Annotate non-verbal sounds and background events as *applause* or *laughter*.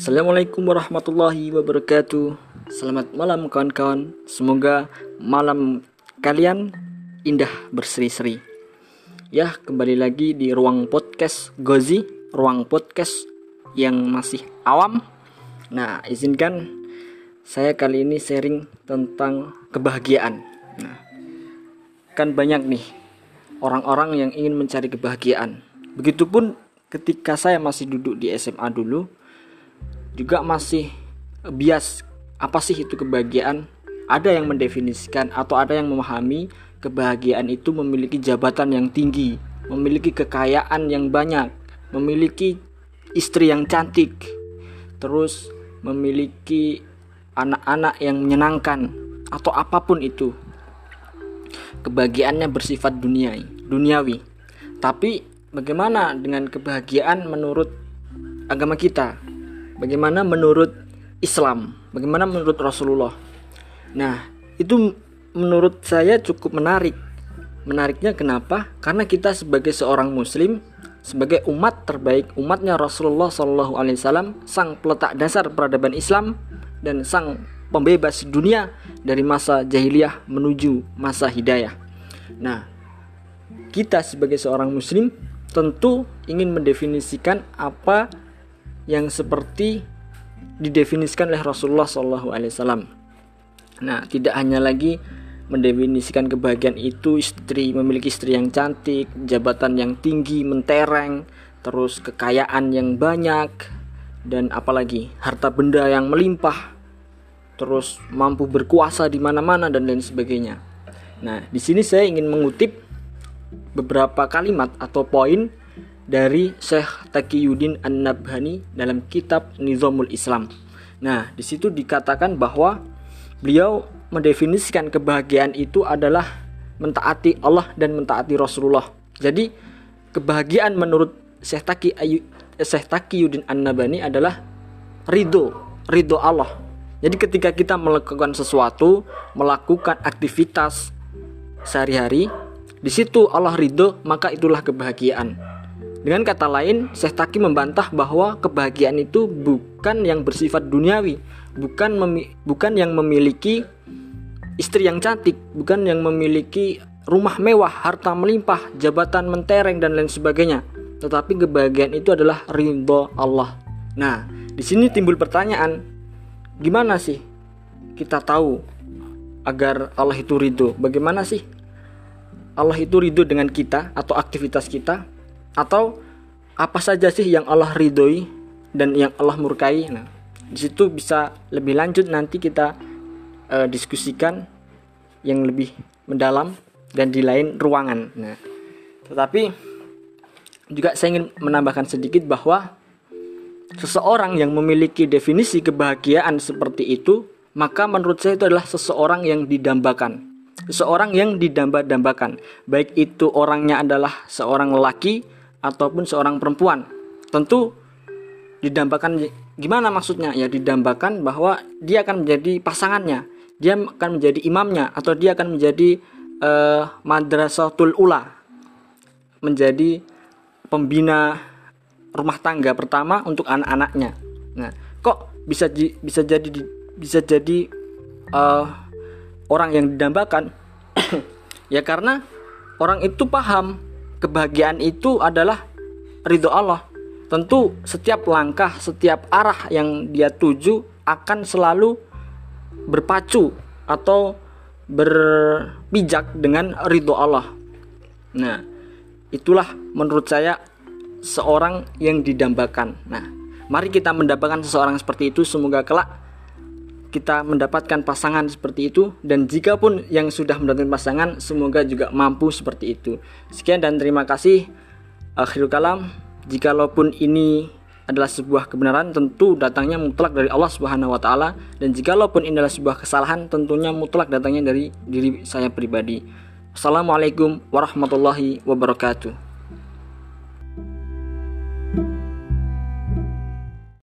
Assalamualaikum warahmatullahi wabarakatuh. Selamat malam kawan-kawan. Semoga malam kalian indah berseri-seri. Ya kembali lagi di ruang podcast Gozi Ruang podcast yang masih awam. Nah izinkan saya kali ini sharing tentang kebahagiaan. Nah kan banyak nih orang-orang yang ingin mencari kebahagiaan. Begitupun ketika saya masih duduk di SMA dulu juga masih bias apa sih itu kebahagiaan? Ada yang mendefinisikan atau ada yang memahami kebahagiaan itu memiliki jabatan yang tinggi memiliki kekayaan yang banyak memiliki istri yang cantik terus memiliki anak-anak yang menyenangkan atau apa pun itu. Kebahagiaannya bersifat duniawi duniawi. Tapi bagaimana dengan kebahagiaan menurut agama kita bagaimana menurut Islam, bagaimana menurut Rasulullah. Nah, itu menurut saya cukup menarik. Menariknya kenapa? Karena kita sebagai seorang muslim, sebagai umat terbaik, umatnya Rasulullah Shallallahu alaihi wasallam, sang peletak dasar peradaban Islam dan sang pembebas dunia dari masa jahiliyah menuju masa hidayah. Nah, kita sebagai seorang muslim tentu ingin mendefinisikan apa yang seperti didefinisikan oleh Rasulullah SAW. Nah, tidak hanya lagi mendefinisikan kebahagiaan itu istri memiliki istri yang cantik, jabatan yang tinggi, mentereng, terus kekayaan yang banyak, dan apalagi harta benda yang melimpah, terus mampu berkuasa di mana-mana dan lain sebagainya. Nah, di sini saya ingin mengutip beberapa kalimat atau poin dari Syekh Taqiyuddin An-Nabhani dalam kitab Nizamul Islam. Nah, di situ dikatakan bahwa beliau mendefinisikan kebahagiaan itu adalah mentaati Allah dan mentaati Rasulullah. Jadi, kebahagiaan menurut Syekh Taqi Syekh Taqiyuddin An-Nabhani adalah ridho, ridho Allah. Jadi ketika kita melakukan sesuatu, melakukan aktivitas sehari-hari, di situ Allah ridho, maka itulah kebahagiaan. Dengan kata lain, Syekh Taki membantah bahwa kebahagiaan itu bukan yang bersifat duniawi, bukan bukan yang memiliki istri yang cantik, bukan yang memiliki rumah mewah, harta melimpah, jabatan mentereng dan lain sebagainya. Tetapi kebahagiaan itu adalah ridho Allah. Nah, di sini timbul pertanyaan, gimana sih kita tahu agar Allah itu ridho? Bagaimana sih Allah itu ridho dengan kita atau aktivitas kita? Atau apa saja sih yang Allah ridhoi dan yang Allah murkai? Nah di situ bisa lebih lanjut nanti kita uh, diskusikan yang lebih mendalam dan di lain ruangan. Nah tetapi juga saya ingin menambahkan sedikit bahwa seseorang yang memiliki definisi kebahagiaan seperti itu maka menurut saya itu adalah seseorang yang didambakan. Seseorang yang didamba-dambakan baik itu orangnya adalah seorang lelaki ataupun seorang perempuan. Tentu didambakan gimana maksudnya? Ya didambakan bahwa dia akan menjadi pasangannya, dia akan menjadi imamnya atau dia akan menjadi uh, madrasatul ula. Menjadi pembina rumah tangga pertama untuk anak-anaknya. Nah, kok bisa bisa jadi bisa jadi uh, orang yang didambakan? *clears throat* ya karena orang itu paham kebahagiaan itu adalah ridho Allah. Tentu setiap langkah, setiap arah yang dia tuju akan selalu berpacu atau berpijak dengan ridho Allah. Nah, itulah menurut saya seorang yang didambakan. Nah, mari kita mendapatkan seseorang seperti itu semoga kelak kita mendapatkan pasangan seperti itu dan jika pun yang sudah mendapatkan pasangan semoga juga mampu seperti itu. Sekian dan terima kasih. Akhirul kalam, jikalaupun ini adalah sebuah kebenaran tentu datangnya mutlak dari Allah Subhanahu wa taala dan jikalaupun ini adalah sebuah kesalahan tentunya mutlak datangnya dari diri saya pribadi. Assalamualaikum warahmatullahi wabarakatuh.